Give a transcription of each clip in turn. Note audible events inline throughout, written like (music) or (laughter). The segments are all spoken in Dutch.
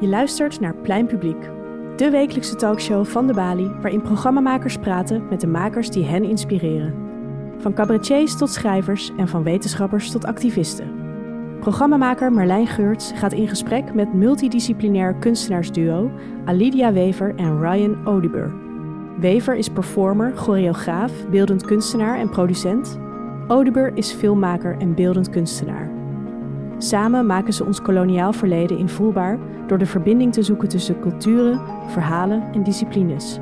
Je luistert naar Plein Publiek, de wekelijkse talkshow van de Bali, waarin programmamakers praten met de makers die hen inspireren. Van cabaretiers tot schrijvers en van wetenschappers tot activisten. Programmamaker Marlijn Geurts gaat in gesprek met multidisciplinair kunstenaarsduo Alidia Wever en Ryan Odibur. Wever is performer, choreograaf, beeldend kunstenaar en producent. Odibur is filmmaker en beeldend kunstenaar. Samen maken ze ons koloniaal verleden invoelbaar door de verbinding te zoeken tussen culturen, verhalen en disciplines.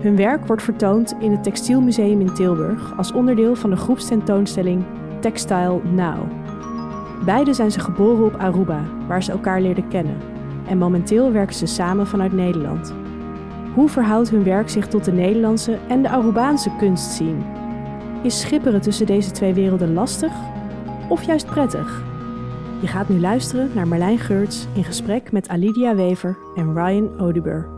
Hun werk wordt vertoond in het Textielmuseum in Tilburg als onderdeel van de groepstentoonstelling Textile Now. Beide zijn ze geboren op Aruba, waar ze elkaar leerden kennen. En momenteel werken ze samen vanuit Nederland. Hoe verhoudt hun werk zich tot de Nederlandse en de Arubaanse kunstscene? Is schipperen tussen deze twee werelden lastig of juist prettig? Je gaat nu luisteren naar Marlijn Geurts in gesprek met Alidia Wever en Ryan Odibur.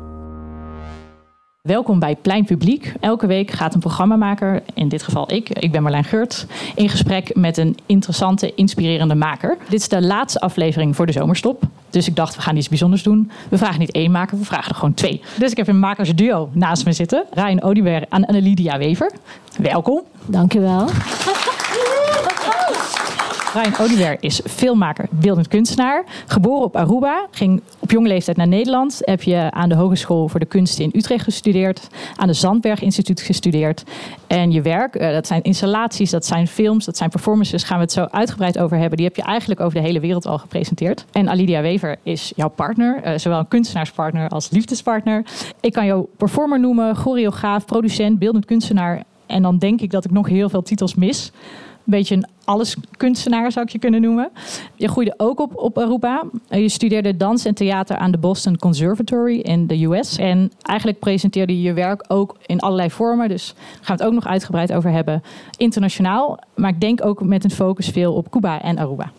Welkom bij Plein Publiek. Elke week gaat een programmamaker, in dit geval ik, ik ben Marlijn Geurts, in gesprek met een interessante, inspirerende maker. Dit is de laatste aflevering voor de zomerstop. Dus ik dacht, we gaan iets bijzonders doen. We vragen niet één maker, we vragen er gewoon twee. Dus ik heb een makersduo naast me zitten. Ryan Odibur en Annelidia Wever. Welkom. Dankjewel. (laughs) Ryan Oliver is filmmaker, beeldend kunstenaar. Geboren op Aruba, ging op jonge leeftijd naar Nederland. Heb je aan de Hogeschool voor de Kunsten in Utrecht gestudeerd. Aan de Zandberg Instituut gestudeerd. En je werk, eh, dat zijn installaties, dat zijn films, dat zijn performances. Gaan we het zo uitgebreid over hebben. Die heb je eigenlijk over de hele wereld al gepresenteerd. En Alidia Wever is jouw partner. Eh, zowel een kunstenaarspartner als liefdespartner. Ik kan jou performer noemen, choreograaf, producent, beeldend kunstenaar. En dan denk ik dat ik nog heel veel titels mis beetje een alleskunstenaar zou ik je kunnen noemen. Je groeide ook op, op Aruba. Je studeerde dans en theater aan de Boston Conservatory in de US. En eigenlijk presenteerde je je werk ook in allerlei vormen. Dus daar gaan we het ook nog uitgebreid over hebben. Internationaal, maar ik denk ook met een focus veel op Cuba en Aruba.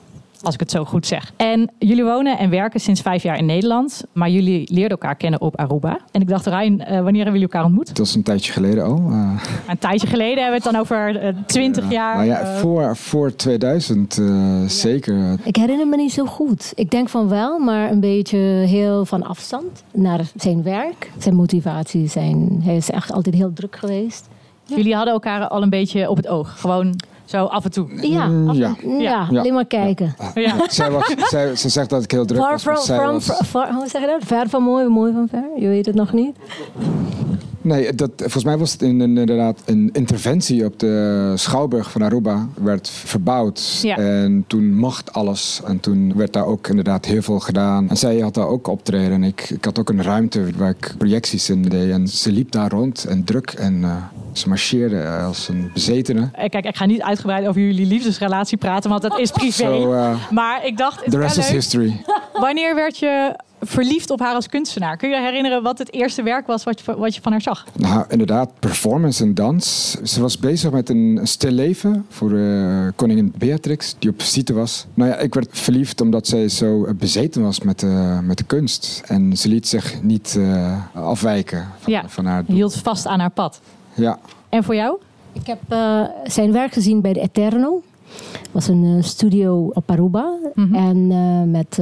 Als ik het zo goed zeg. En jullie wonen en werken sinds vijf jaar in Nederland. Maar jullie leerden elkaar kennen op Aruba. En ik dacht, Ryan, uh, wanneer hebben jullie elkaar ontmoet? Dat was een tijdje geleden al. Uh... Een tijdje geleden hebben we het dan over uh, 20 jaar. Nou ja, voor, voor 2000 ja. zeker. Ik herinner me niet zo goed. Ik denk van wel, maar een beetje heel van afstand naar zijn werk. Zijn motivatie, zijn, hij is echt altijd heel druk geweest. Jullie hadden elkaar al een beetje op het oog. Gewoon zo af en toe. Ja, af ja. ja. ja. alleen maar kijken. Ja. Zij, was, (laughs) zij, ze zegt dat ik heel druk far was. From, from, was... Far, hoe zeg je dat? Ver van mooi, mooi van ver. Je weet het nog niet. Nee, dat, volgens mij was het inderdaad een interventie op de Schouwburg van Aruba. werd verbouwd ja. en toen mocht alles. En toen werd daar ook inderdaad heel veel gedaan. En zij had daar ook optreden. En ik, ik had ook een ruimte waar ik projecties in deed. En ze liep daar rond en druk en uh, ze marcheerde als een bezetene. Kijk, ik ga niet uitgebreid over jullie liefdesrelatie praten, want dat is privé. So, uh, maar ik dacht... The rest is history. Wanneer werd je verliefd op haar als kunstenaar. Kun je je herinneren wat het eerste werk was wat je, wat je van haar zag? Nou, inderdaad, performance en dans. Ze was bezig met een stil leven voor uh, koningin Beatrix, die op visite was. Nou ja, ik werd verliefd omdat zij zo bezeten was met, uh, met de kunst. En ze liet zich niet uh, afwijken van, ja, van haar doel. hield vast aan haar pad. Ja. En voor jou? Ik heb zijn werk gezien bij de Eterno. Het was een studio op Aruba. Mm -hmm. En met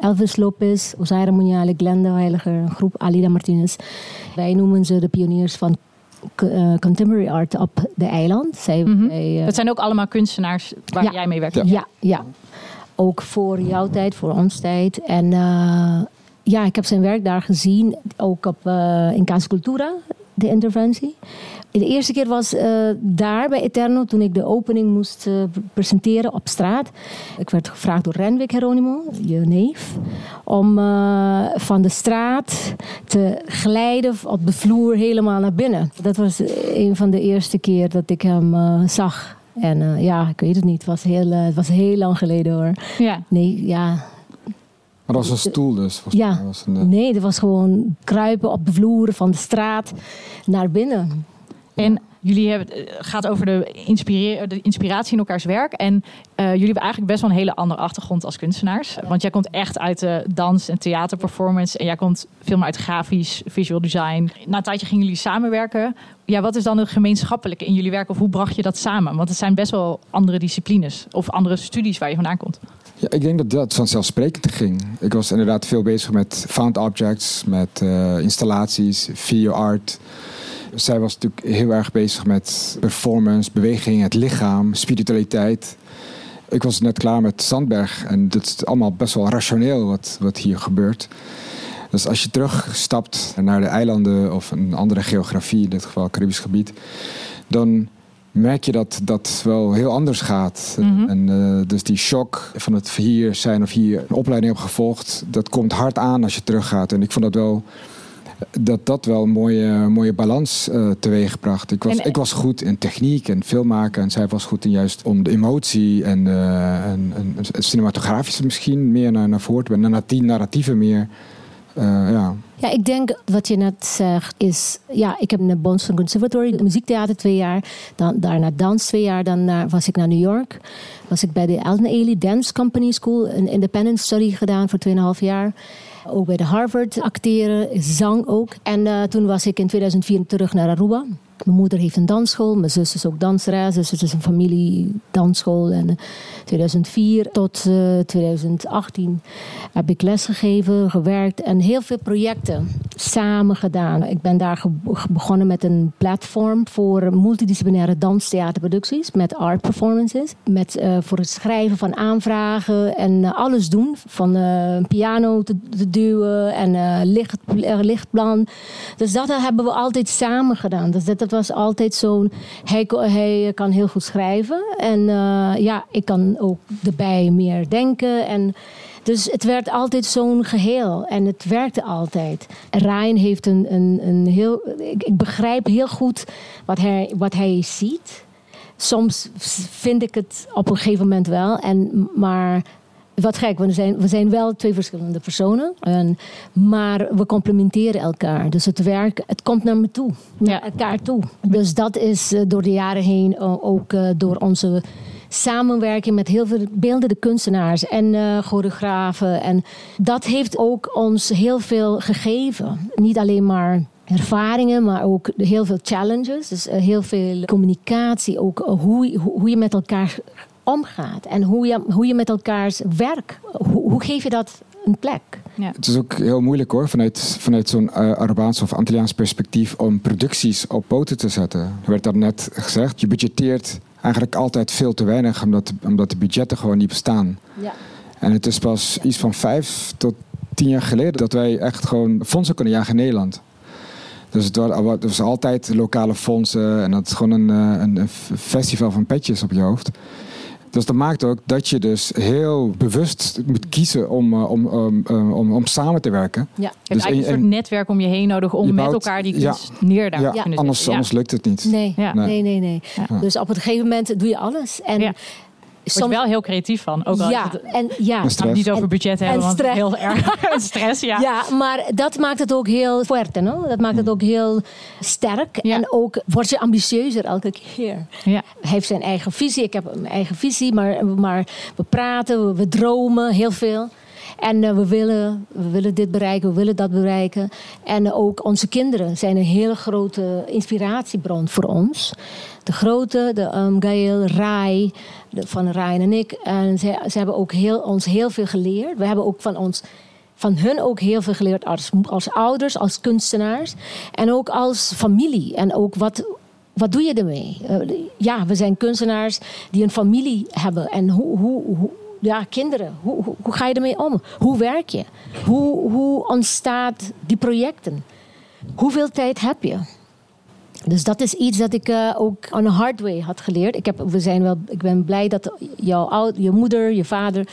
Elvis Lopez, Osaira Munyale, Glenda Heiliger, een groep Alida Martinez. Wij noemen ze de pioniers van uh, contemporary art op de eiland. Zij, mm -hmm. wij, uh, dat zijn ook allemaal kunstenaars waar ja, jij mee werkt? Ja. ja, ja. Ook voor jouw tijd, voor ons tijd. En uh, ja, ik heb zijn werk daar gezien, ook op, in Casa Cultura, de interventie. De eerste keer was uh, daar bij Eterno, toen ik de opening moest uh, presenteren op straat. Ik werd gevraagd door Renwick Geronimo, je neef, om uh, van de straat te glijden op de vloer helemaal naar binnen. Dat was een van de eerste keer dat ik hem zag. En ja, ik weet het niet, het was heel, het was heel lang geleden hoor. Ja. Nee, ja, maar dat was een stoel dus? Ja, een, nee, dat was gewoon kruipen op de vloer van de straat naar binnen. En jullie hebben, het gaat over de, de, inspiratie in elkaars werk. En uh, jullie hebben eigenlijk best wel een hele andere achtergrond als kunstenaars. Want jij komt echt uit de dans- en theaterperformance. En jij komt veel meer uit grafisch, visual design. Na een tijdje gingen jullie samenwerken. Ja, wat is dan het gemeenschappelijke in jullie werk? Of hoe bracht je dat samen? Want het zijn best wel andere disciplines. Of andere studies waar je vandaan komt. Ja, ik denk dat dat vanzelfsprekend ging. Ik was inderdaad veel bezig met found objects, met installaties, video art. Zij was natuurlijk heel erg bezig met performance, beweging, het lichaam, spiritualiteit. Ik was net klaar met Sandberg en dat is allemaal best wel rationeel wat, wat hier gebeurt. Dus als je terugstapt naar de eilanden of een andere geografie, in dit geval Caribisch gebied, dan merk je dat dat wel heel anders gaat. Mhm. En uh, dus die shock van het hier zijn of hier een opleiding heb gevolgd, dat komt hard aan als je teruggaat. En ik vond dat wel dat dat wel een mooie, mooie balans uh, teweegbracht. Ik was, ik was goed in techniek en filmmaken en zij was goed in juist om de emotie en, uh, en, en, cinematografische misschien meer naar, naar voren te brengen, die narratieven meer. Uh, ja. Ja, ik denk wat je net zegt is... Ja, ik heb een Boston Conservatory, muziektheater twee jaar. Dan, daarna dans twee jaar. Dan was ik naar New York. Was ik bij de Alton Ailey Dance Company School. Een independent study gedaan voor 2,5 jaar. Ook bij de Harvard acteren, zang ook. En uh, toen was ik in 2004 terug naar Aruba. Mijn moeder heeft een dansschool, mijn zus is ook danseres, dus het is een familie dansschool. En 2004 eh, tot uh, eh, 2018 heb ik lesgegeven, gewerkt en heel veel projecten samen gedaan. Ik ben daar begonnen met een platform voor multidisciplinaire danstheaterproducties met art performances. Met, uh, voor het schrijven van aanvragen en alles doen. Van een piano te, duwen en licht, lichtplan. Dus dat hebben we altijd samen gedaan. Dus dat, was altijd zo'n. Hij, hij kan heel goed schrijven. En ja, ik kan ook erbij meer denken. En dus het werd altijd zo'n geheel. En het werkte altijd. Ryan heeft een, een, een heel. Ik, ik begrijp heel goed wat hij, wat hij ziet. Soms vind ik het op een gegeven moment wel. En, maar wat gek, we zijn, we zijn wel twee verschillende personen. En, maar we complementeren elkaar. Dus het werk, het komt naar me toe. Naar elkaar toe. Dus dat is uh, door de jaren heen uh, ook uh, door onze samenwerking met heel veel beeldende kunstenaars en uh, choreografen. En dat heeft ook ons heel veel gegeven. Niet alleen maar ervaringen, maar ook heel veel challenges. Dus uh, heel veel communicatie, ook uh, hoe, hoe je met elkaar omgaat en hoe je, hoe je met elkaars werk, hoe, hoe geef je dat een plek? Ja. Het is ook heel moeilijk hoor, vanuit, vanuit zo'n uh, Arabaans of Antilliaans perspectief, om producties op poten te zetten. Er werd daar net gezegd, je budgetteert eigenlijk altijd veel te weinig, omdat, omdat de budgetten gewoon niet bestaan. Ja. En het is pas iets van vijf tot tien jaar geleden dat wij echt gewoon fondsen kunnen jagen in Nederland. Dus het was, altijd lokale fondsen en dat is gewoon een, eh, een, een festival van petjes op je hoofd. Dus dat maakt ook dat je dus heel bewust moet kiezen om, uh, om, um, om, om, samen te werken. Ja, je hebt dus eigenlijk een, soort netwerk om je heen nodig om met elkaar die kunst ja, neer daar ja, te kunnen anders, anders lukt het niet. Nee, nee, nee. nee, Dus op een gegeven moment doe je alles. En soms wel heel creatief van. Ook al ja, en ja. Niet over budget hebben, want heel erg (laughs) stress. Ja. ja, maar dat maakt het ook heel fuerte, no? Dat maakt het ook heel sterk. En ook wordt je ambitieuzer elke keer. Ja. Hij heeft zijn eigen visie, ik heb mijn eigen visie, maar, maar we praten, we, we dromen heel veel. En uh, we, willen, we willen dit bereiken, we willen dat bereiken. En ook onze kinderen zijn een hele grote inspiratiebron voor ons. De grote, de um, Gael, Rai, de, van Ryan en ik. En ze, ze hebben ook heel, ons heel veel geleerd. We hebben ook van ons van hun ook heel veel geleerd als, als ouders, als kunstenaars en ook als familie. En ook wat, wat doe je ermee? Uh, ja, we zijn kunstenaars die een familie hebben. En hoe, hoe, ja, kinderen, hoe, hoe, ga je ermee om? Hoe werk je? Hoe, hoe ontstaat die projecten? Hoeveel tijd heb je? Dus dat is iets dat ik uh, ook on a hard way had geleerd. Ik, heb, we zijn wel, ik ben blij dat jouw oud, je moeder, je vader,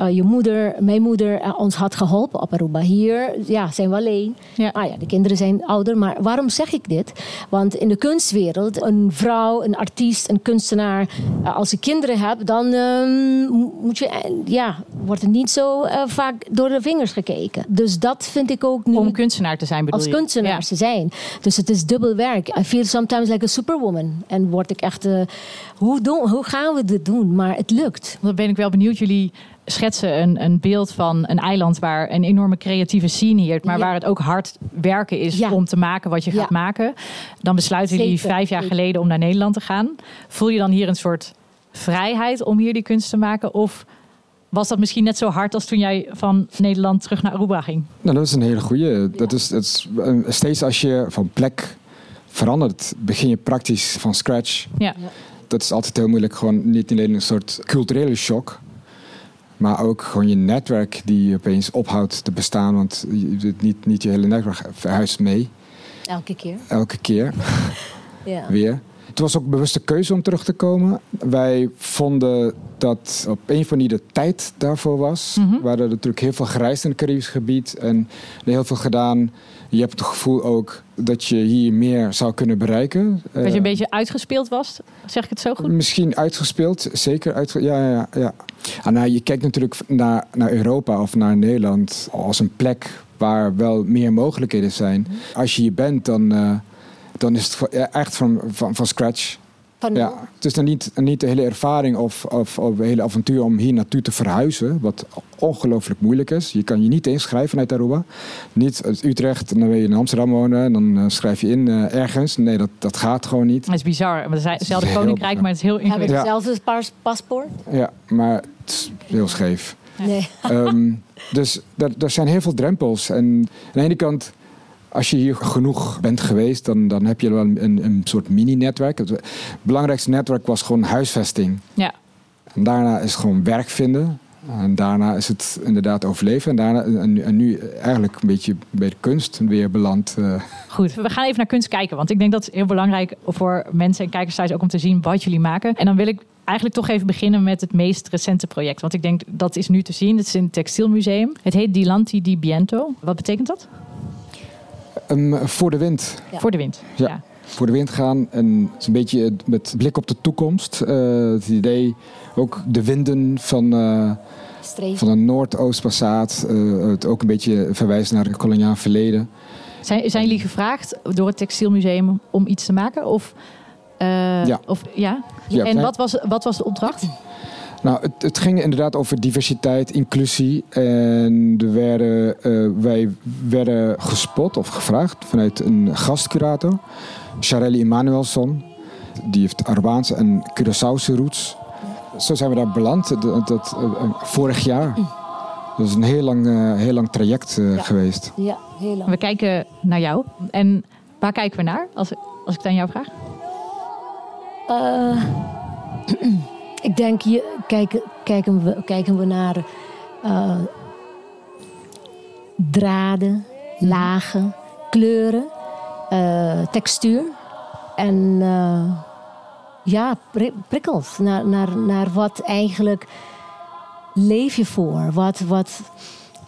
uh, je moeder, mijn moeder uh, ons had geholpen op Aruba. Hier ja, zijn we alleen. Ja. Ah ja, de kinderen zijn ouder. Maar waarom zeg ik dit? Want in de kunstwereld, een vrouw, een artiest, een kunstenaar, als je kinderen hebt, dan ehm, moet je, ja, wordt er niet zo vaak door de vingers gekeken. Dus dat vind ik ook nu. Om kunstenaar te zijn bedoel Als kunstenaar te zijn. Dus het is dubbel werk feel sometimes like a superwoman. En word ik echt, uh, hoe, doen, hoe gaan we dit doen? Maar het lukt. Dan ben ik wel benieuwd. Jullie schetsen een, een beeld van een eiland waar een enorme creatieve scene heert, maar waar het ook hard werken is om te maken wat je gaat maken. Dan besluiten jullie vijf jaar geleden om naar Nederland te gaan. Voel je dan hier een soort vrijheid om hier die kunst te maken? Of was dat misschien net zo hard als toen jij van Nederland terug naar Aruba ging? Nou, dat is een hele goede. Dat is, dat is steeds als je van plek verandert, begin je praktisch van scratch. Ja. Dat is altijd heel moeilijk. Gewoon niet alleen een soort culturele shock, maar ook gewoon je netwerk die opeens ophoudt te bestaan. Want je, niet, niet je hele netwerk verhuist mee. Elke keer. Elke keer. (laughs) ja. Weer. Het was ook een bewuste keuze om terug te komen. Wij vonden dat op een van die de tijd daarvoor was. Mm -hmm. We hadden natuurlijk heel veel gereisd in het Caribisch gebied en heel veel gedaan. Je hebt het gevoel ook dat je hier meer zou kunnen bereiken. Dat je een beetje uitgespeeld was, zeg ik het zo goed? Misschien uitgespeeld, zeker. Uitge ja, ja, ja. Ah, nou, je kijkt natuurlijk naar, naar Europa of naar Nederland als een plek waar wel meer mogelijkheden zijn. Als je hier bent, dan, uh, dan is het echt van, van, van scratch. Van ja, het is dan niet, niet de hele ervaring of, of, of het hele avontuur om hier naartoe te verhuizen, wat ongelooflijk moeilijk is. Je kan je niet inschrijven vanuit Aruba. Niet uit Utrecht, dan wil je in Amsterdam wonen en dan uh, schrijf je in uh, ergens. Nee, dat, dat gaat gewoon niet. Het is bizar. We zijn hetzelfde koninkrijk, maar het is heel ingewikkeld. Hebben we hetzelfde paspoort? Ja, maar het is heel scheef. Nee. Um, dus er zijn heel veel drempels. En aan de ene kant als je hier genoeg bent geweest, dan, dan heb je wel een, een soort mini-netwerk. Het belangrijkste netwerk was gewoon huisvesting. Ja. En daarna is het gewoon werk vinden. En daarna is het inderdaad overleven. En, daarna, en, en nu eigenlijk een beetje bij de kunst weer beland. Uh. Goed, we gaan even naar kunst kijken. Want ik denk dat het heel belangrijk voor mensen en kijkers thuis ook om te zien wat jullie maken. En dan wil ik eigenlijk toch even beginnen met het meest recente project. Want ik denk dat is nu te zien. Het is in het Textielmuseum. Het heet Dilanti di Biento. Wat betekent dat? Um, voor de wind. Ja. Voor de wind, ja. ja. Voor de wind gaan en het is een beetje met blik op de toekomst. Uh, het idee, ook de winden van, uh, van een Noordoost-Passaat. Uh, het ook een beetje verwijzen naar het koloniaal verleden. Zijn, zijn jullie gevraagd door het Textielmuseum om iets te maken? Of, ja. Of, ja? ja. En wat was, wat was de opdracht? Nou, het, het, ging inderdaad over diversiteit, inclusie. En er werden, uh, wij werden gespot of gevraagd vanuit een gastcurator, Charelli Emanuelson. Die heeft Arubaanse en Curaçaose roots. Zo zijn we daar beland, dat, dat uh, vorig jaar. Dat is een heel lang, uh, heel lang traject ja. geweest. Ja, heel lang. We kijken naar jou. En waar kijken we naar, als, als ik het aan jou vraag? (clears throat) Ik denk, je, kijken, kijken, we, kijken we naar uh, draden, lagen, kleuren, uh, textuur. En uh, ja, prikkels. Naar, naar, naar wat eigenlijk leef je voor? Wat, wat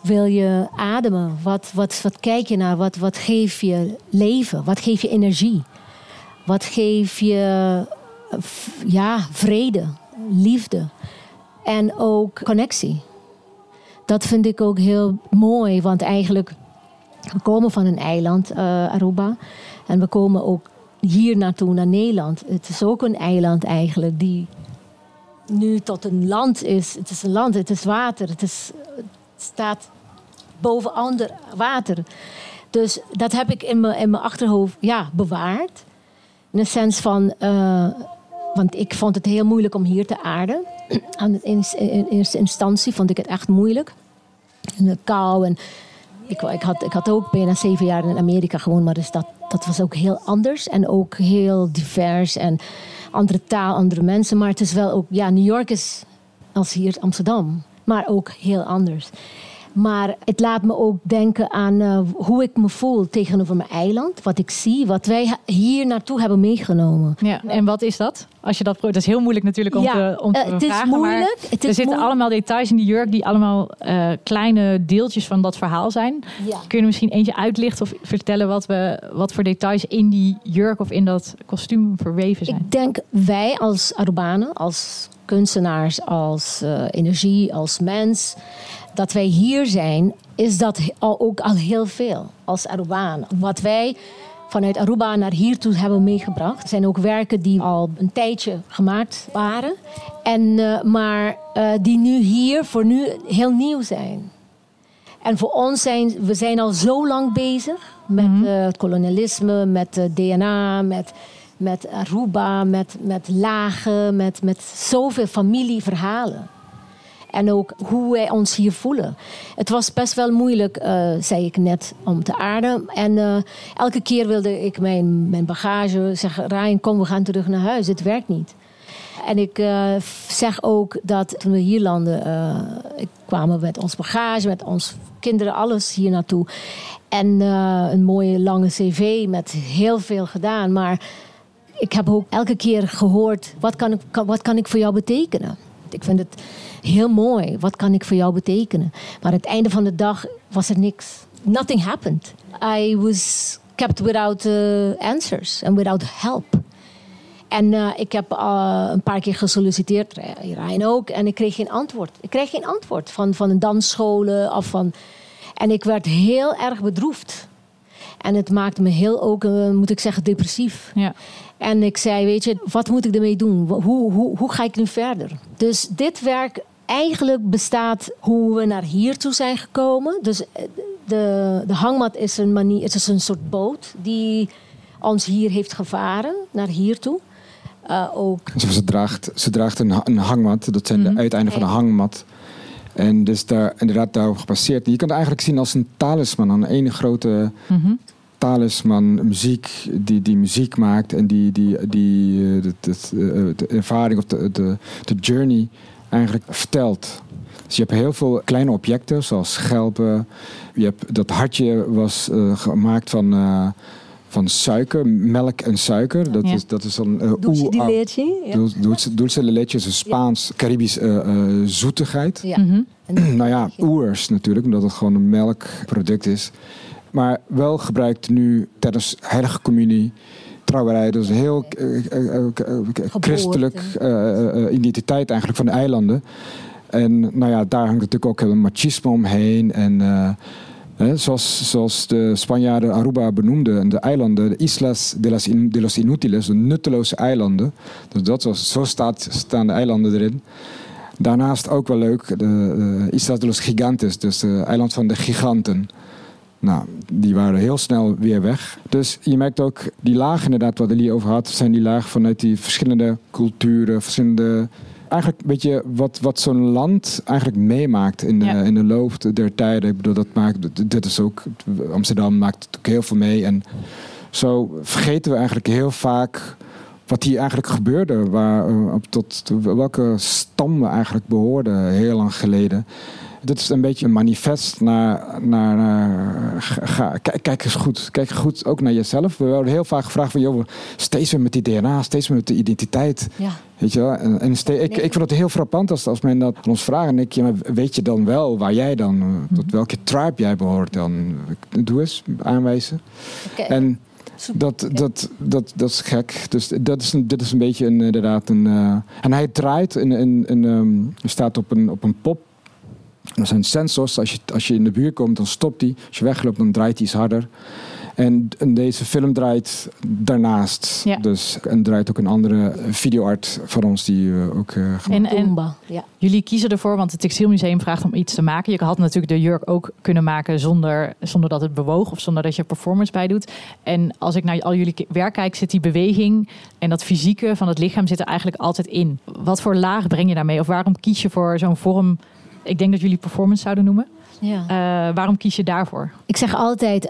wil je ademen? Wat, wat, wat kijk je naar? Wat, wat geef je leven? Wat geef je energie? Wat geef je ja, vrede? Liefde en ook connectie. Dat vind ik ook heel mooi, want eigenlijk we komen van een eiland, uh, Aruba, en we komen ook hier naartoe naar Nederland. Het is ook een eiland eigenlijk die nu tot een land is. Het is een land, het is water, het, is, staat boven ander water. Dus dat heb ik in mijn, in mijn achterhoofd ja, bewaard. In de sens van. Uh, want ik vond het heel moeilijk om hier te aarden. (clears throat) In eerste instantie vond ik het echt moeilijk. En de kou. En ik, ik had ook bijna zeven jaar in Amerika gewoond. Maar dus dat, dat was ook heel anders. En ook heel divers. En andere taal, andere mensen. Maar het is wel ook... Ja, New York is als hier Amsterdam. Maar ook heel anders. Maar het laat me ook denken aan uh, hoe ik me voel tegenover mijn eiland. Wat ik zie, wat wij hier naartoe hebben meegenomen. Ja, en wat is dat? Als je dat, dat is heel moeilijk natuurlijk om ja, te, om te uh, het vragen. Is moeilijk, het er zitten allemaal details in die jurk die allemaal uh, kleine deeltjes van dat verhaal zijn. Ja. Kun je misschien eentje uitlichten of vertellen wat, we, wat voor details in die jurk of in dat kostuum verweven zijn? Ik denk wij als Arubanen, als kunstenaars, als energie, als mens dat wij hier zijn, is dat al, ook al heel veel als Arubaan. Wat wij vanuit Aruba naar hier toe hebben meegebracht, zijn ook werken die al een tijdje gemaakt waren, en, uh, maar uh, die nu hier voor nu heel nieuw zijn. En voor ons zijn we zijn al zo lang bezig met mm -hmm. uh, het kolonialisme, met DNA, met, met Aruba, met, met lagen, met, met zoveel familieverhalen. En ook hoe wij ons hier voelen. Het was best wel moeilijk, uh, zei ik net, om te aarden. En uh, elke keer wilde ik mijn, mijn bagage zeggen: Ryan, kom, we gaan terug naar huis. Het werkt niet. En ik uh, zeg ook dat toen we hier landen, uh, kwamen met ons bagage, met ons kinderen, alles hier naartoe. En een mooie lange cv met heel veel gedaan. Maar ik heb ook elke keer gehoord, wat kan ik, wat kan ik voor jou betekenen? Ik vind het heel mooi, wat kan ik voor jou betekenen? Maar aan het einde van de dag was er niks. Nothing happened. I was kept without answers and without help. En uh, ik heb uh, een paar keer gesolliciteerd, Rijn ook, en ik kreeg geen antwoord. Ik kreeg geen antwoord van, van een dansscholen of van. En ik werd heel erg bedroefd. En het maakte me heel ook, moet ik zeggen, depressief. Ja. En ik zei, weet je, wat moet ik ermee doen? Hoe, hoe, hoe ga ik nu verder? Dus dit werk eigenlijk bestaat hoe we naar hier toe zijn gekomen. Dus de, de hangmat is een manier, het is een soort boot die ons hier heeft gevaren, naar hier toe. Uh, ook. Ze, draagt, ze draagt een, een hangmat, dat zijn mm -hmm. de uiteinden van een hangmat. En dus daar inderdaad daarop gebaseerd. Je kan het eigenlijk zien als een talisman, een ene grote mm -hmm. Talisman, muziek, die, die muziek maakt en die, die, die uh, de, de, de, ervaring of de, de, de journey eigenlijk vertelt. Dus je hebt heel veel kleine objecten, zoals schelpen. Je hebt, dat hartje was uh, gemaakt van van suiker, melk en suiker. Dat, ja. is, dat is dan uh, dulce de leche. Ja. Dulce, dulce de leche is een Spaans, Caribisch uh, uh, zoetigheid. Ja. Mm -hmm. nou ja, oers natuurlijk, omdat het gewoon een melkproduct is. Maar wel gebruikt nu tijdens heilige communie trouwerij. Dus een heel christelijk identiteit eigenlijk van de eilanden. En nou ja, daar hangt natuurlijk ook heel een machismo omheen. En zoals, zoals de Spanjaarden Aruba benoemden, de eilanden, de Islas de, las in, de los Inutiles, de nutteloze eilanden. Dus dat was, zo staat, staan de eilanden erin. Daarnaast ook wel leuk, de, de Islas de los Gigantes, dus de eiland van de giganten. Nou, die waren heel snel weer weg. Dus je merkt ook, die laag inderdaad wat Elie over had, zijn die laag vanuit die verschillende culturen, verschillende eigenlijk een beetje wat, wat zo'n land eigenlijk meemaakt in de, in de loop der tijden. Ik bedoel, dat maakt, dit is ook, Amsterdam maakt ook heel veel mee. En zo vergeten we eigenlijk heel vaak wat hier eigenlijk gebeurde. Waar, uh, tot welke stam we eigenlijk behoorden heel lang geleden. Dit is een beetje een manifest naar. naar, naar ga, kijk, kijk, eens goed. Kijk goed ook naar jezelf. We worden heel vaak gevraagd van joh, steeds weer met die DNA, steeds weer met de identiteit. Ja. Weet je wel? En, en ik, ik vind het heel frappant als, als men dat aan ons vraagt. En ik, ja, weet je dan wel waar jij dan, uh, tot welke tribe jij behoort dan? Doe eens aanwijzen. Okay. En dat, dat, dat, dat is gek. Dus dat is een, dit is een beetje een, inderdaad een. Uh, en hij draait in, in, in um, staat op een, op een pop. Er zijn sensors. Als je, als je in de buurt komt, dan stopt hij. Als je wegloopt, dan draait hij iets harder. En, en, deze film draait daarnaast. Ja. Dus, en draait ook een andere videoart van ons die uh, ook uh, en, en ja. Jullie kiezen ervoor, want het Textielmuseum vraagt om iets te maken. Je had natuurlijk de jurk ook kunnen maken zonder, zonder dat het bewoog of zonder dat je performance bij doet. En als ik naar al jullie werk kijk, zit die beweging en dat fysieke van het lichaam zit er eigenlijk altijd in. Wat voor laag breng je daarmee? Of waarom kies je voor zo'n vorm? Ik denk dat jullie performance zouden noemen. Ja. Uh, waarom kies je daarvoor? Ik zeg altijd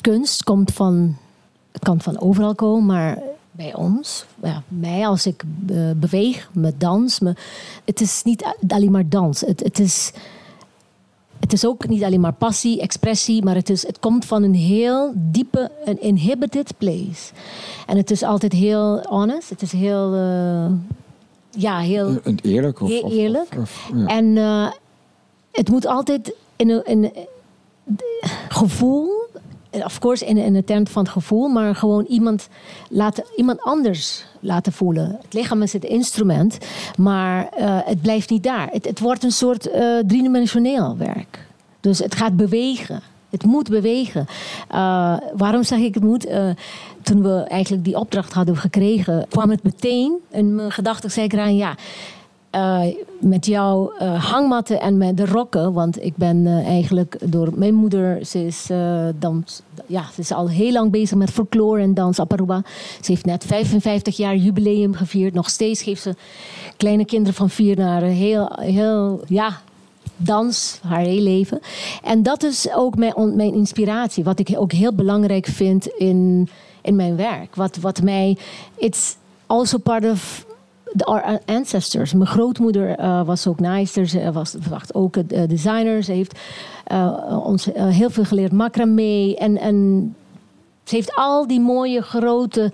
kunst komt van, het kan van overal komen, maar bij ons, ja, mij als ik uh, beweeg, met dans, me, het is niet alleen maar dans. Het, het, is, het is ook niet alleen maar passie, expressie, maar het, is, het komt van een heel diepe, een inhibited place. En het is altijd heel honest, het is heel, ja, heel eerlijk. Of, heel eerlijk. Of, of, ja. En uh, het moet altijd in een, in, gevoel, of course in, in de term van het gevoel, maar gewoon iemand, laten, iemand anders laten voelen. Het lichaam is het instrument, maar uh, het blijft niet daar. Het, het wordt een soort uh, driedimensioneel werk. Dus het gaat bewegen. Het moet bewegen. Uh, waarom zeg ik het moet? toen we eigenlijk die opdracht hadden gekregen, kwam het meteen in mijn gedachten. zei ik eraan, ja, uh, met jouw hangmatten en met de rokken. Want ik ben eigenlijk door mijn moeder, ze is, dans, ja, ze is al heel lang bezig met folklore en dans. Ze heeft net 55 jaar jubileum gevierd. Nog steeds geeft ze kleine kinderen van vier naar heel, heel ja, dans, haar hele leven. En dat is ook mijn, mijn inspiratie. Wat ik ook heel belangrijk vind in, in mijn werk. Wat, wat mij. It's also part of our ancestors. Mijn grootmoeder uh, was ook naaister, ze was wacht, ook uh, designer. Ze heeft ons heel veel geleerd macramé. En, en ze heeft al die mooie, grote,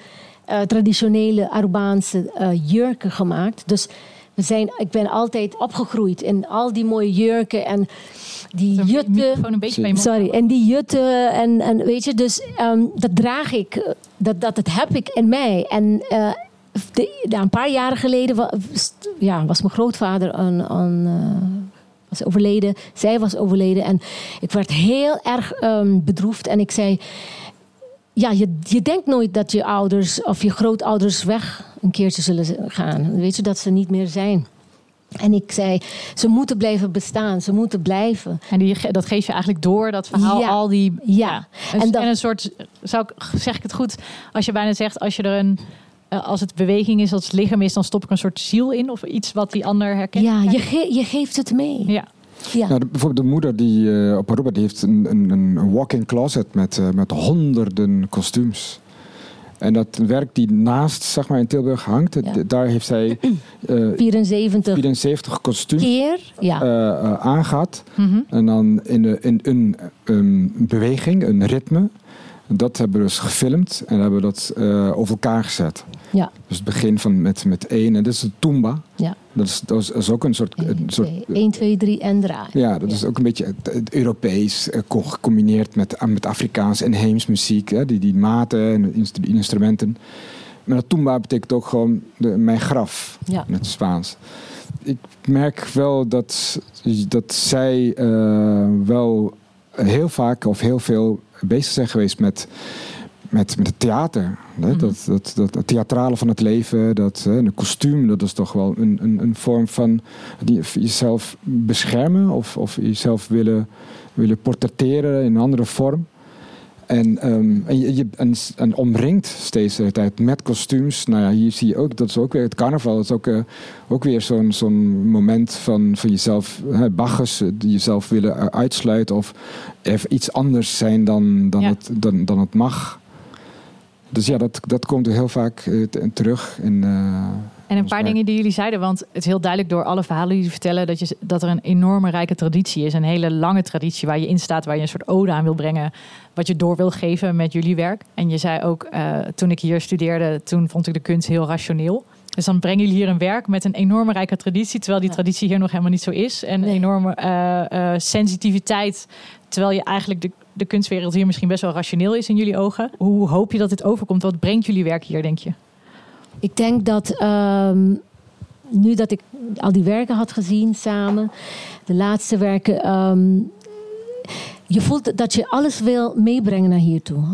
traditionele Arubaanse jurken gemaakt. Dus we zijn, ik ben altijd opgegroeid in al die mooie jurken en die jutten. Een beetje bij sorry, en die jutten en, en weet je, dus um, dat draag ik, dat, dat, dat heb ik in mij. En de, een paar jaren geleden was, ja, was mijn grootvader aan, aan, uh, was overleden. Zij was overleden. En ik werd heel erg um, bedroefd. En ik zei... Ja, je, je denkt nooit dat je ouders of je grootouders weg een keertje zullen gaan. Weet je, dat ze niet meer zijn. En ik zei, ze moeten blijven bestaan, ze moeten blijven. En die, dat geef je eigenlijk door, dat verhaal, ja. al die... Ja. En, en, en, een soort, zou ik, zeg ik het goed, als je bijna zegt, als je er een eh, als het beweging is, als het lichaam is, dan stop ik een soort ziel in of iets wat die ander herkent. Ja, je, je geeft het mee. Ja. Ja. Nou, bijvoorbeeld de moeder die uh, op Aruba die heeft een, een, een walk-in closet met, uh, met honderden kostuums. En dat werk die naast zeg maar, in Tilburg hangt, ja. daar heeft zij uh, 74, 74 kostuums keer ja. aangehad. Mm -hmm. En dan in, de, in een, een beweging, een ritme. Dat hebben we dus gefilmd en hebben we dat uh, over elkaar gezet. Ja. Dus het begin van met, met één, en dit is de Tumba. Ja. Dat is, dat is, ook een soort... Een, een soort 1, 2, 3 en draai. Ja, dat ja. is ook een beetje het, het Europees uh, gecombineerd met, met Afrikaans en Heems muziek. Hè, die, die maten en instrumenten. Maar dat Tumba betekent ook gewoon de, mijn graf ja. in het Spaans. Ik merk wel dat, dat zij uh, wel heel vaak of heel veel bezig zijn geweest met, met, met het theater. Hè? Mm-hmm. Dat, dat, dat, het theatrale van het leven, dat, hè, een kostuum, dat is toch wel een, een, een vorm van die, jezelf beschermen of, of jezelf willen, willen portretteren in een andere vorm. En, um, en, je, je, en, en, omringt steeds de tijd met kostuums. Nou ja, hier zie je ook, dat is ook weer het carnaval. Dat is ook, uh, ook weer zo'n zo'n moment van, van jezelf, hè, bagges, die jezelf willen uitsluiten of even iets anders zijn dan, dan, ja. het, dan, dan het mag. Dus ja, dat, dat komt heel vaak uh, terug. In, uh, en een paar dingen die jullie zeiden, want het is heel duidelijk door alle verhalen die jullie vertellen dat, je, dat er een enorme rijke traditie is. Een hele lange traditie waar je in staat, waar je een soort ode aan wil brengen. Wat je door wil geven met jullie werk. En je zei ook, uh, toen ik hier studeerde, toen vond ik de kunst heel rationeel. Dus dan brengen jullie hier een werk met een enorme rijke traditie, terwijl die ja. traditie hier nog helemaal niet zo is. En nee. een enorme uh, uh, sensitiviteit, terwijl je eigenlijk de, de kunstwereld hier misschien best wel rationeel is in jullie ogen. Hoe hoop je dat dit overkomt? Wat brengt jullie werk hier, denk je? Ik denk dat um, nu dat ik al die werken had gezien samen, de laatste werken, um, je voelt dat je alles wil meebrengen naar hier toe.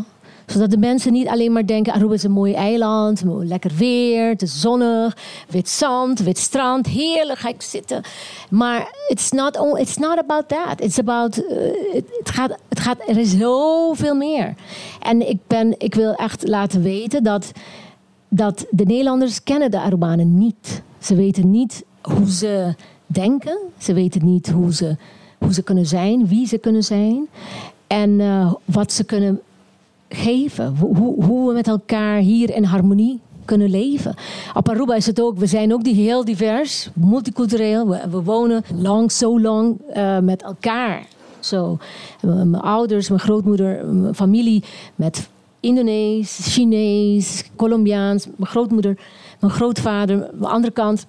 Zodat de mensen niet alleen maar denken, Aruba is een mooi eiland, lekker weer, het is zonnig, wit zand, wit strand, heerlijk ga ik zitten. Maar it's not, it's not about that. It's about, uh, het, gaat, het gaat, er is zoveel meer. En ik, ben, ik wil echt laten weten dat dat de Nederlanders kennen de Arubanen niet. Ze weten niet hoe ze denken. Ze weten niet hoe ze, hoe ze kunnen zijn, wie ze kunnen zijn. En uh, wat ze kunnen geven. Hoe, hoe we met elkaar hier in harmonie kunnen leven. Op Aruba is het ook, we zijn ook heel divers, multicultureel. We, wonen lang, zo lang uh, met elkaar. Zo. Mijn ouders, mijn grootmoeder, mijn familie met Indonees, Chinees, Colombiaans, mijn grootmoeder, mijn grootvader, mijn andere kant.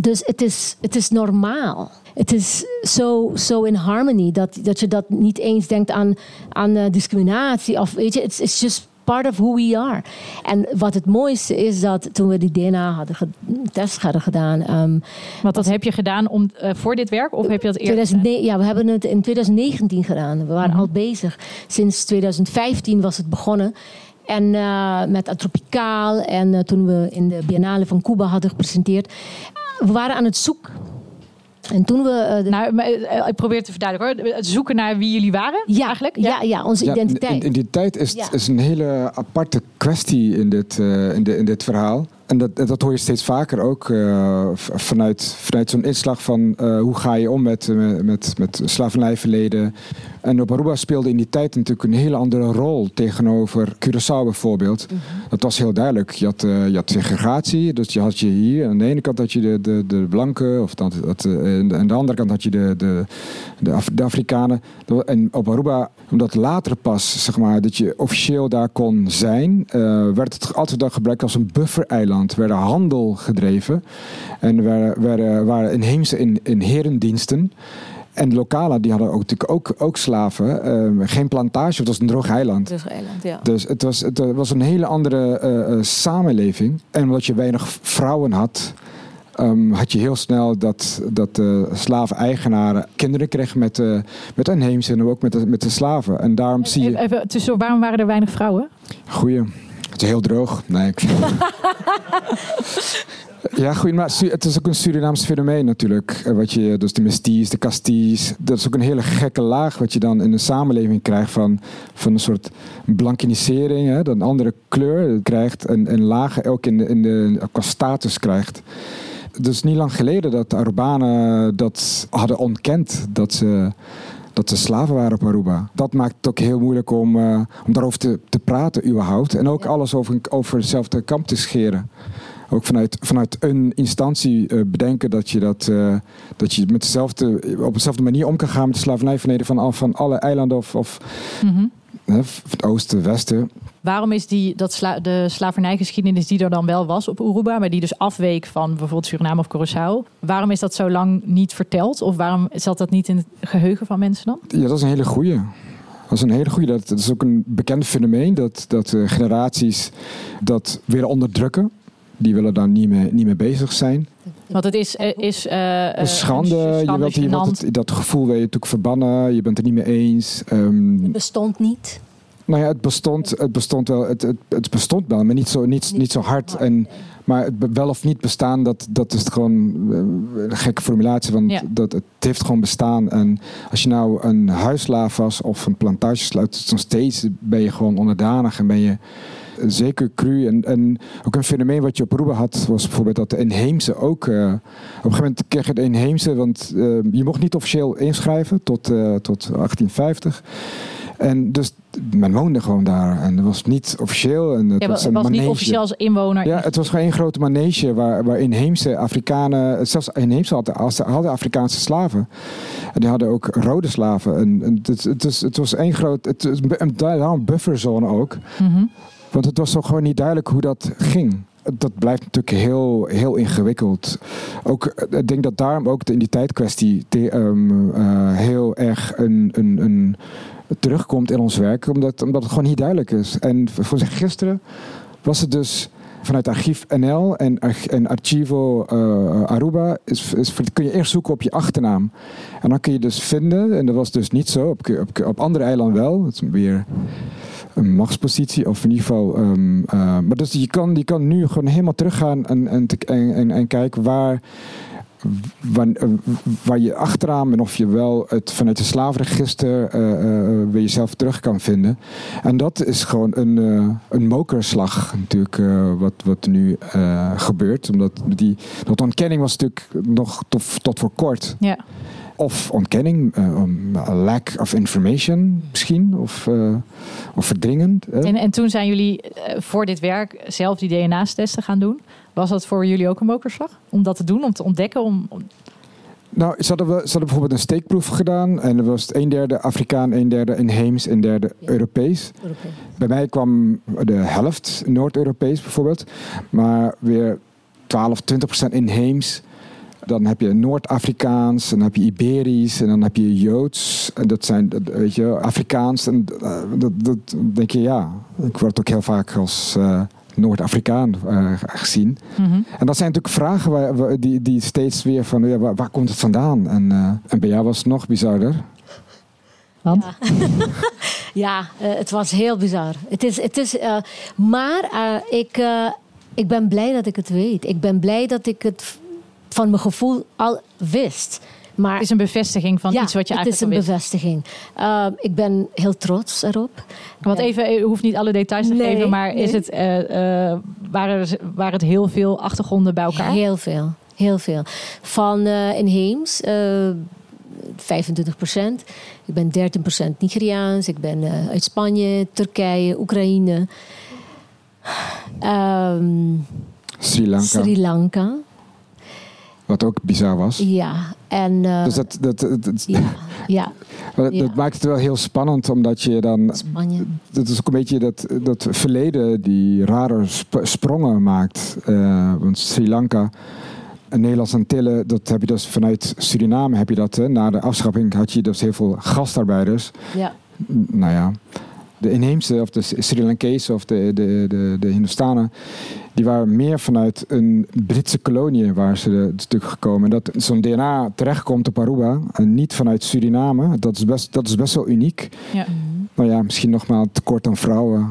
Dus het is, het is normaal. Het is zo so in harmony dat, dat je dat niet eens denkt aan, aan uh, discriminatie. Of weet je, it's, it's just part of who we are. En wat het mooiste is dat toen we die DNA hadden test hadden gedaan. Um, Want dat heb je gedaan om, uh, voor dit werk? Of heb je dat eerder 2009, Ja, we hebben het in 2019 gedaan. We waren mm -hmm. al bezig. Sinds 2015 was het begonnen. En uh, met Atropicaal. En uh, toen we in de Biennale van Cuba hadden gepresenteerd we waren aan het zoeken. En toen we... Uh, nou, uh, ik probeer te verduidelijken hoor. Het zoeken naar wie jullie waren ja, eigenlijk. Ja, ja, ja onze identiteit. In, identiteit is, ja. is een hele aparte kwestie in dit, uh, in, de, in dit verhaal. En dat, dat hoor je steeds vaker ook uh, vanuit, vanuit zo'n inslag van uh, hoe ga je om met, met, met slavernijverleden. En op Aruba speelde in die tijd natuurlijk een hele andere rol tegenover Curaçao bijvoorbeeld. Mm -hmm. Dat was heel duidelijk. Je had, uh, je had segregatie, dus je had je hier. Aan de ene kant had je de, de, de blanken, of dat, dat, en aan de andere kant had je de, de, de, Af, de Afrikanen. En op Aruba, omdat later pas, zeg maar, dat je officieel daar kon zijn, werd het altijd dan gebruikt als een buffereiland. Er werd handel gedreven en er waren, waren inheemse in, in herendiensten. En de lokalen die hadden ook, natuurlijk ook, ook slaven. Uh, geen plantage, het was een droog eiland. Droog eiland, ja. Dus het was, het was een hele andere uh, uh, samenleving. En omdat je weinig vrouwen had, um, had je heel snel dat, dat de slaven-eigenaren kinderen kregen met, uh, met inheemse en ook met de, met de slaven. En daarom zie je... Even, tussen, waarom waren er weinig vrouwen? Goeie. Het is heel droog. Nee, ik... (laughs) Ja, goed, maar het is ook een Surinaams fenomeen natuurlijk. Wat je, dus de mesties, de casties. Dat is ook een hele gekke laag wat je dan in een samenleving krijgt van, van een soort blankinisering. Hè, dat een andere kleur krijgt en, en lagen ook in de, in de, qua status krijgt. Dus niet lang geleden dat de Arubanen dat hadden ontkend. Dat ze dat ze slaven waren op Aruba. Dat maakt het ook heel moeilijk om, uh, om daarover te, te praten überhaupt. En ook alles over, over hetzelfde kamp te scheren. Ook vanuit, vanuit een instantie uh, bedenken dat je, dat, uh, dat je met dezelfde, op dezelfde manier om kan gaan met de slavernijverleden van, van alle eilanden of, of mm -hmm. Het oosten, westen. Waarom is die, dat sla, de slavernijgeschiedenis die er dan wel was op Aruba, maar die dus afweek van bijvoorbeeld Suriname of Curaçao, waarom is dat zo lang niet verteld? Of waarom zat dat niet in het geheugen van mensen dan? Ja, dat is een hele goeie. Dat is een hele goede. Dat, dat is ook een bekend fenomeen dat, dat uh, generaties dat weer onderdrukken. Die willen daar niet niet mee bezig zijn. Want het is, is uh, een schande. Je wilt, je wilt het, dat gevoel wil je natuurlijk verbannen. Je bent het niet mee eens. Um, het bestond niet. Nou ja, het bestond, het bestond wel. Het, het, het bestond wel, maar niet zo, niet, niet zo hard. En, maar het wel of niet bestaan, dat, dat is gewoon een gekke formulatie. Want ja. dat, het heeft gewoon bestaan. En als je nou een huislaaf was of een plantage sluit, nog steeds ben je gewoon onderdanig en ben je zeker cru. En, en ook een fenomeen wat je op Aruba had, was bijvoorbeeld dat de inheemse ook. Uh, op een gegeven moment kreeg je de inheemse, want uh, je mocht niet officieel inschrijven tot, uh, tot 1850. En dus men woonde gewoon daar. En dat was niet officieel. En het ja, was, een was niet officieel als inwoner. Ja, het was gewoon één grote manege waar, waar inheemse Afrikanen, zelfs inheemse hadden, hadden Afrikaanse slaven. En die hadden ook rode slaven. En, en het, het, was, het was één groot, het was een, een bufferzone ook. Mm -hmm. Want het was toch gewoon niet duidelijk hoe dat ging dat blijft natuurlijk heel, heel ingewikkeld. Ook, ik denk dat daarom ook de identiteitskwestie um, uh, heel erg een, een, een, terugkomt in ons werk, omdat, omdat het gewoon niet duidelijk is. En voor gisteren was het dus vanuit Archief NL en, Archivo uh, Aruba is, is, kun je eerst zoeken op je achternaam. En dan kun je dus vinden, en dat was dus niet zo, op, op, andere eilanden wel, het is weer een machtspositie, of in ieder geval. Um, uh, maar dus je kan, je kan nu gewoon helemaal teruggaan en, en, en kijken waar waar, waar, je achteraan en of je wel het vanuit het slavenregister uh, uh, weer jezelf terug kan vinden. En dat is gewoon een, een mokerslag natuurlijk wat, wat nu gebeurt. Omdat die dat ontkenning was natuurlijk nog tot, tot voor kort. Ja. Of ontkenning, lack of information misschien, of, of verdringend. En, en toen zijn jullie voor dit werk zelf die DNA-testen gaan doen. Was dat voor jullie ook een mokerslag? Om dat te doen, om te ontdekken? Om, om... Nou, ze hadden, we, ze hadden bijvoorbeeld een steekproef gedaan. En er was een derde Afrikaan, een derde inheems, een derde ja. Europees. Europees. Bij mij kwam de helft Noord-Europees bijvoorbeeld. Maar weer 12, 20 procent inheems. Dan heb je Noord-Afrikaans, dan heb je Iberisch en dan heb je Joods. En dat zijn, weet je, Afrikaans. En dat, dat denk je, ja. Ik word ook heel vaak als... Uh, Noord-Afrikaan uh, gezien. Mm -hmm. En dat zijn natuurlijk vragen waar, die, die steeds weer van ja, waar, waar komt het vandaan? En, uh, en bij jou was het nog bizarder. Want? Ja, (laughs) ja uh, het was heel bizar. Het is, het is, maar ik, ik ben blij dat ik het weet. Ik ben blij dat ik het van mijn gevoel al wist. Maar, het is een bevestiging van iets wat je eigenlijk het is een bevestiging. Uh, ik ben heel trots erop. Want even, u hoeft niet alle details te geven, maar is het, uh, uh, waren, waren het heel veel achtergronden bij elkaar? Heel veel, heel veel. Van inheems, 25 procent. Ik ben 13 procent Nigeriaans. Ik ben uit Spanje, Turkije, Oekraïne. Um, Sri Lanka. Sri Lanka. Wat ook bizar was. Ja, en... Uh, dus dat, dat, dat, ja, (laughs) ja, dat, ja. maakt het wel heel spannend, omdat je dan... Spanje. Dat is ook een beetje dat, dat verleden die rare sp sprongen maakt. Uh, want Sri Lanka... En Nederlandse Antillen, dat heb je dus vanuit Suriname heb je dat. Hè. Na de afschaffing had je dus heel veel gastarbeiders. Ja. Nou ja, de inheemse of de Sri Lankezen of de, de, de, de Hindustanen, die waren meer vanuit een Britse kolonie waar ze het stuk gekomen. Dat zo'n DNA terechtkomt op Aruba en niet vanuit Suriname, dat is best, dat is best wel uniek. Ja. Nou ja, misschien nog maar tekort aan vrouwen.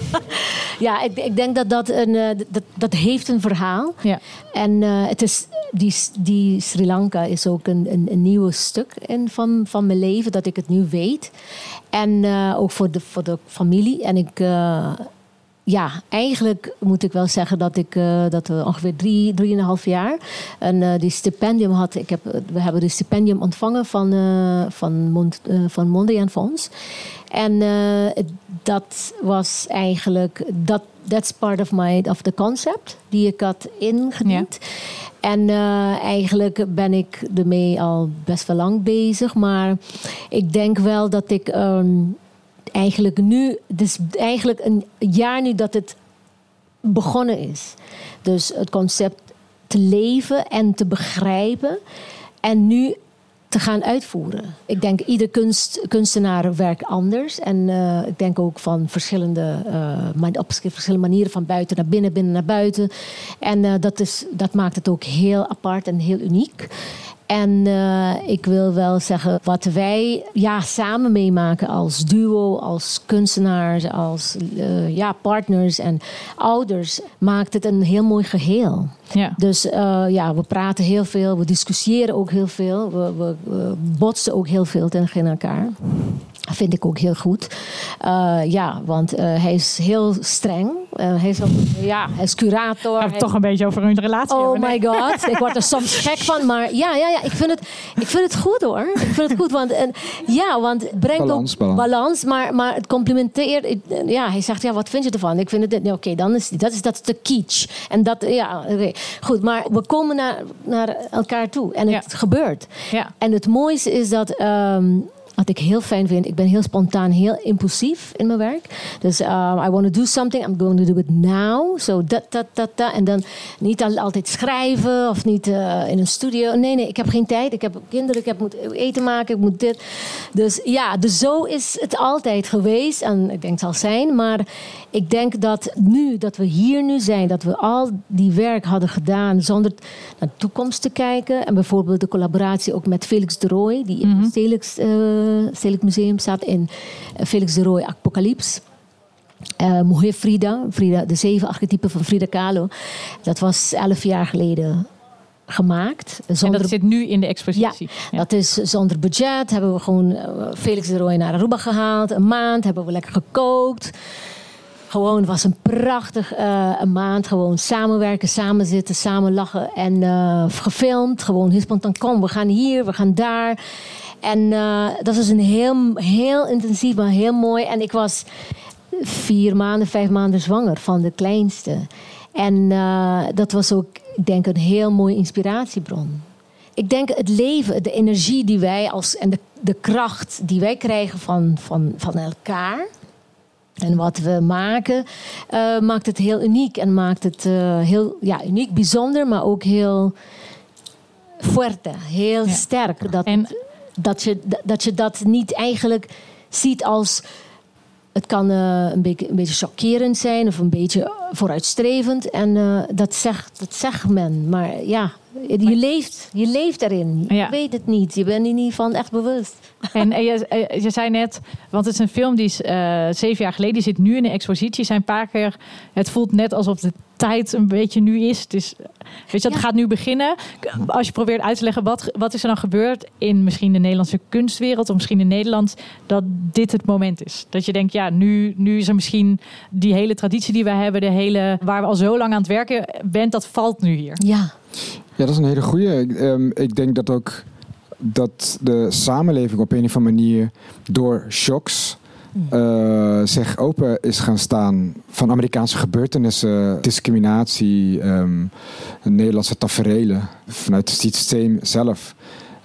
(laughs) ja, ik, ik, denk dat dat een uh, dat, dat heeft een verhaal. Ja. En uh, het is die, die Sri Lanka is ook een, een, een nieuw stuk in van, van mijn leven dat ik het nu weet. En uh, ook voor de, voor de familie. En ik ja, eigenlijk moet ik wel zeggen dat ik uh, dat we ongeveer drie, drieënhalf jaar een uh, die stipendium had. Ik heb, we hebben de stipendium ontvangen van, uh, van, Mond, van Mondriaan Fonds. En dat was eigenlijk, dat that's part of, my, of the concept die ik had ingediend. Ja. En eigenlijk ben ik ermee al best wel lang bezig. Maar ik denk wel dat ik um, eigenlijk nu, is eigenlijk een jaar nu dat het begonnen is. Dus het concept te leven en te begrijpen en nu te gaan uitvoeren. Ik denk ieder kunst, kunstenaar werkt anders. En uh, ik denk ook van verschillende, uh, op verschillende manieren van buiten naar binnen, binnen naar buiten. En uh, dat, is, dat maakt het ook heel apart en heel uniek. En uh, ik wil wel zeggen, wat wij ja, samen meemaken als duo, als kunstenaars, als uh, ja, partners en ouders, maakt het een heel mooi geheel. Ja. Dus uh, ja, we praten heel veel, we discussiëren ook heel veel, we, we, we botsen ook heel veel tegen elkaar. Dat vind ik ook heel goed. Uh, ja, want uh, hij is heel streng. Uh, hij, is ook, ja, hij is curator. Hij toch een beetje over hun relatie Oh hebben, my god, ik word er soms gek van. Maar ja, ja, ja ik, vind het, ik vind het goed hoor. Ik vind het goed, want, en, ja, want het brengt balans, ook balans. balans. maar, maar het complimenteert. Ja, hij zegt, ja, wat vind je ervan? Ik vind het, oké, okay, dan is dat is dat is de kitsch. En dat, ja, oké. Okay. Goed, maar we komen naar, naar elkaar toe. En het ja. gebeurt. Ja. En het mooiste is dat... Um, wat ik heel fijn vind, ik ben heel spontaan, heel impulsief in mijn werk. Dus um, I want to do something, I'm going to do it now. Zo so dat, dat, dat, dat. En dan niet al, altijd schrijven of niet uh, in een studio. Nee, nee, ik heb geen tijd. Ik heb kinderen, ik heb moet eten maken, ik moet dit. Dus ja, dus zo is het altijd geweest. En ik denk het zal zijn. Maar ik denk dat nu, dat we hier nu zijn, dat we al die werk hadden gedaan zonder naar de toekomst te kijken. En bijvoorbeeld de collaboratie ook met Felix de Rooij, die in het Stedelijk, uh, Stedelijk Museum staat in Felix de Rooij Apocalypse. Uh, Mohe Frida, Frida, de zeven archetypen van Frida Kahlo. Dat was elf jaar geleden gemaakt. Zonder... En dat zit nu in de expositie. Ja, ja. dat is zonder budget. Hebben we gewoon uh, Felix de Rooij naar Aruba gehaald. Een maand hebben we lekker gekookt. Gewoon was een prachtig uh, een maand. Gewoon samenwerken, samen zitten, samen lachen. En uh, gefilmd. Gewoon heel spontaan. Kom, we gaan hier, we gaan daar. En uh, dat was een heel, heel intensief, maar heel mooi. En ik was vier maanden, vijf maanden zwanger van de kleinste. En dat was ook, ik denk, een heel mooie inspiratiebron. Ik denk het leven, de energie die wij als en de, de kracht die wij krijgen van, van, van elkaar. En wat we maken, uh, maakt het heel uniek. En maakt het uh, heel ja, uniek, bijzonder, maar ook heel fuerte, heel ja. sterk. Dat, en... dat, je, dat je dat niet eigenlijk ziet als... Het kan uh, een, beetje, een beetje chockerend zijn of een beetje vooruitstrevend. En dat, zegt, dat zegt men. Maar ja, Je leeft, je leeft erin. Je weet het niet. Je bent er niet van echt bewust. En, je, je, zei net, want het is een film die is uh, zeven jaar geleden, die zit nu in de expositie. Zijn paar keer, het voelt net alsof de tijd een beetje nu is. Het is weet je, dat gaat nu beginnen. Als je probeert uit te leggen, wat, wat is er dan gebeurd in misschien de Nederlandse kunstwereld, of misschien in Nederland, dat dit het moment is. Dat je denkt, ja, nu, nu is er misschien die hele traditie die we hebben, de hele, waar we al zo lang aan het werken bent, dat valt nu hier. Ja. Ja, dat is een hele goede. Um, ik denk dat ook dat de samenleving op een of andere manier door shocks uh, zich open is gaan staan van Amerikaanse gebeurtenissen, discriminatie, um, Nederlandse taferelen vanuit het systeem zelf.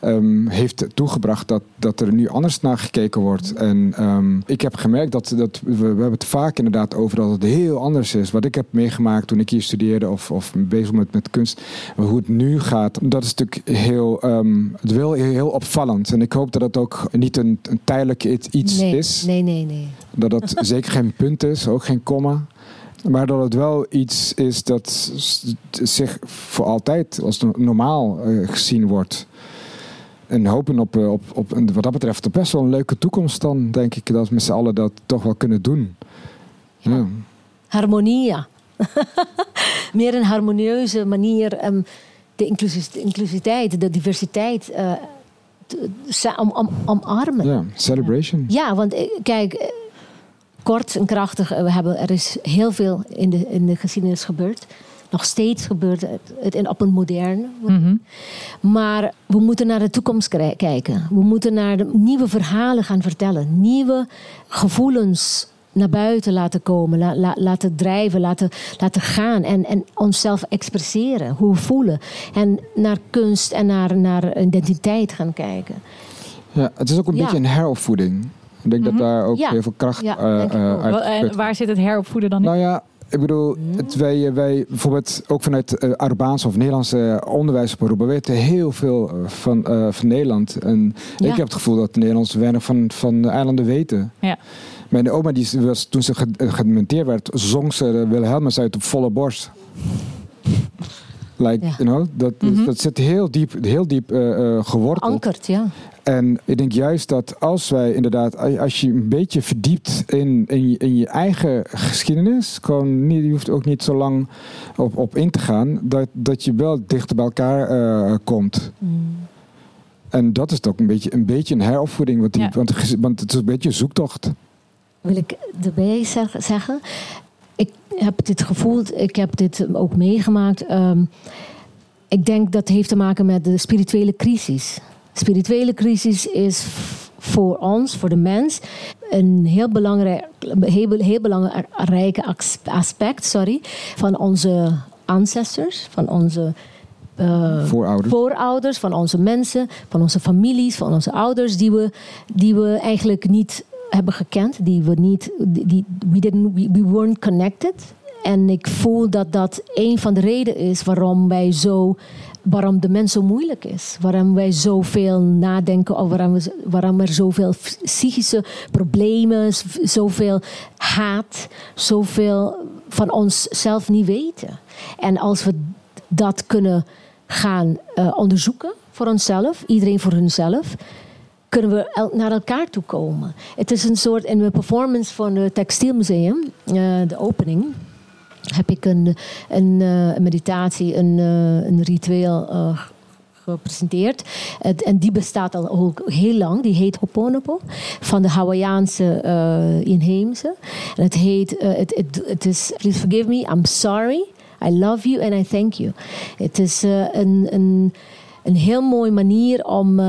Um, heeft toegebracht dat, dat er nu anders naar gekeken wordt. En um, ik heb gemerkt dat, dat we, we hebben het vaak inderdaad over dat het heel anders is. Wat ik heb meegemaakt toen ik hier studeerde of, of bezig met, met kunst. Hoe het nu gaat, dat is natuurlijk heel, um, het heel, heel opvallend. En ik hoop dat het ook niet een, een tijdelijk iets nee, is. Nee, nee, nee. Dat het (laughs) zeker geen punt is, ook geen komma. Maar dat het wel iets is dat zich voor altijd als normaal uh, gezien wordt en hopen op, op, op wat dat betreft best wel een leuke toekomst dan, denk ik, dat we met z'n allen dat toch wel kunnen doen. Ja. Harmonie, ja. (laughs) Meer een harmonieuze manier um, de, inclusiviteit, de diversiteit uh, om, om, omarmen. Ja, celebration. Ja, want eh, kijk, eh, kort en krachtig, we hebben, er is heel veel in de, in de geschiedenis gebeurd nog steeds gebeurt het, op een moderne. Mhm. Maar we moeten naar de toekomst kijken. We moeten naar de nieuwe verhalen gaan vertellen. Nieuwe gevoelens naar buiten laten komen, laten drijven, laten, laten gaan en, en onszelf expresseren, hoe we voelen. En naar kunst en naar, naar identiteit gaan kijken. Ja, het is ook een beetje een heropvoeding. Ik denk dat Mhm. daar ook heel veel kracht Ja, uh, uit waar zit het heropvoeden dan in? Nou ja, ik bedoel, het, wij, wij bijvoorbeeld ook vanuit uh, Arubaanse of Nederlandse onderwijs op Aruba weten heel veel van, uh, van Nederland. En Ja. ik heb het gevoel dat de Nederlanders weinig van, van de eilanden weten. Ja. Mijn oma, die was, toen ze ge- gedementeerd werd, zong ze Wilhelmus uit op volle borst. Like, Ja. you know, dat, Mhm. dat zit heel diep, heel diep uh, geworteld. Ankerd, ja. En ik denk juist dat als wij inderdaad, als je een beetje verdiept in, in, je, in je eigen geschiedenis, gewoon niet, je hoeft ook niet zo lang op, op in te gaan, dat, dat je wel dichter bij elkaar uh, komt. En dat is ook een beetje een, beetje een heropvoeding, want, die, Ja. want, want het is een beetje een zoektocht. wil ik erbij zeg- zeggen. Ik heb dit gevoeld, ik heb dit ook meegemaakt. Ehm, ik denk dat heeft te maken met de spirituele crisis. Spirituele crisis is voor ons, voor de mens, een heel belangrijk, heel, heel aspect sorry, van onze ancestors, van onze eh, Voorouders. voorouders, van onze mensen, van onze families, van onze ouders, die we, die we eigenlijk niet hebben gekend, die we niet, die, die- we, didn't, we, we weren't connected. En ik voel dat dat een van de redenen is waarom wij zo, waarom de mens zo moeilijk is, waarom wij zoveel nadenken over waarom, we, waarom er zoveel psychische problemen, zoveel haat, zoveel van onszelf niet weten. En als we dat kunnen gaan eh, onderzoeken voor onszelf, iedereen voor hunzelf, kunnen we naar elkaar toe komen. Het is een soort, in mijn performance van het Textielmuseum, eh, de opening, heb ik een, een, eh, meditatie, een, eh, een ritueel eh, gepresenteerd. En die bestaat al ook heel lang. Die heet Hoponopo. Van de Hawaïaanse eh, inheemse. En het heet, het, het is, please forgive me, I'm sorry. I love you and I thank you. Het is een, een, een heel mooie manier om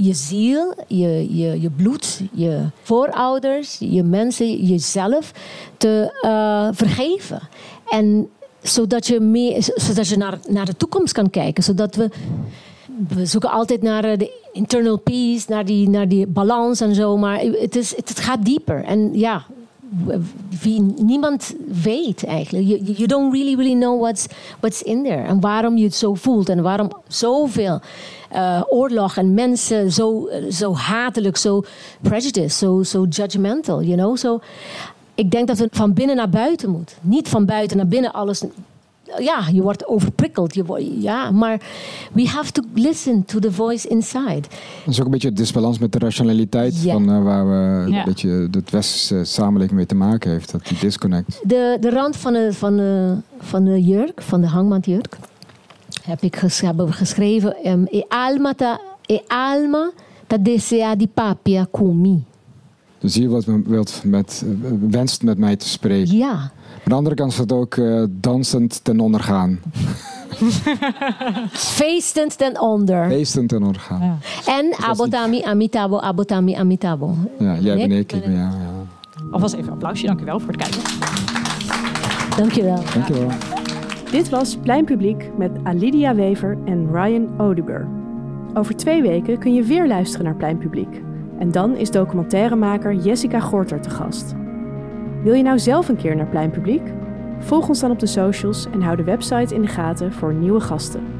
je ziel, je, je, je bloed, je voorouders, je mensen, jezelf te eh, vergeven. En zodat je, meer, zodat je naar, naar de toekomst kan kijken. Zodat we, we zoeken altijd naar eh, de internal peace, naar die, naar die balans en zo. Maar het, is, het gaat dieper. En ja, wie, niemand weet eigenlijk. You, don't really, really know what's, what's in there. En waarom je het zo voelt. En waarom zoveel eh, oorlog en mensen zo, zo hatelijk, zo prejudiced, zo zo judgmental, you know. So, ik denk dat we van binnen naar buiten moeten. Niet van buiten naar binnen alles ja, je wordt overprikkeld. Je wordt, ja, maar we have to listen to the voice inside. Dat is ook een beetje het disbalans met de rationaliteit van uh, waar we een beetje de westerse samenleving mee te maken heeft. Dat die disconnect. De, de rand van de, van, de, van de jurk, van de hangmatjurk, heb ik ges, hebben geschreven. Um, e alma ta, e alma ta desea di papia kumi. Dus hier wat wilt met, wenst met mij te spreken. Ja. Aan de andere kant is het ook uh, dansend ten onder gaan. (laughs) Feestend ten onder. Feestend ten onder gaan. Ja. En abotami amitabo, abotami amitabo. Ja, jij ben ik, ik ben jou. Ja. Alvast even een applausje, dankjewel voor het kijken. Dankjewel. Dankjewel. Dit was Pleinpubliek met Alidia Wever en Ryan Oduber. Over twee weken kun je weer luisteren naar Pleinpubliek. En dan is documentairemaker Jessica Gorter te gast. Wil je nou zelf een keer naar Pleinpubliek? Volg ons dan op de socials en hou de website in de gaten voor nieuwe gasten.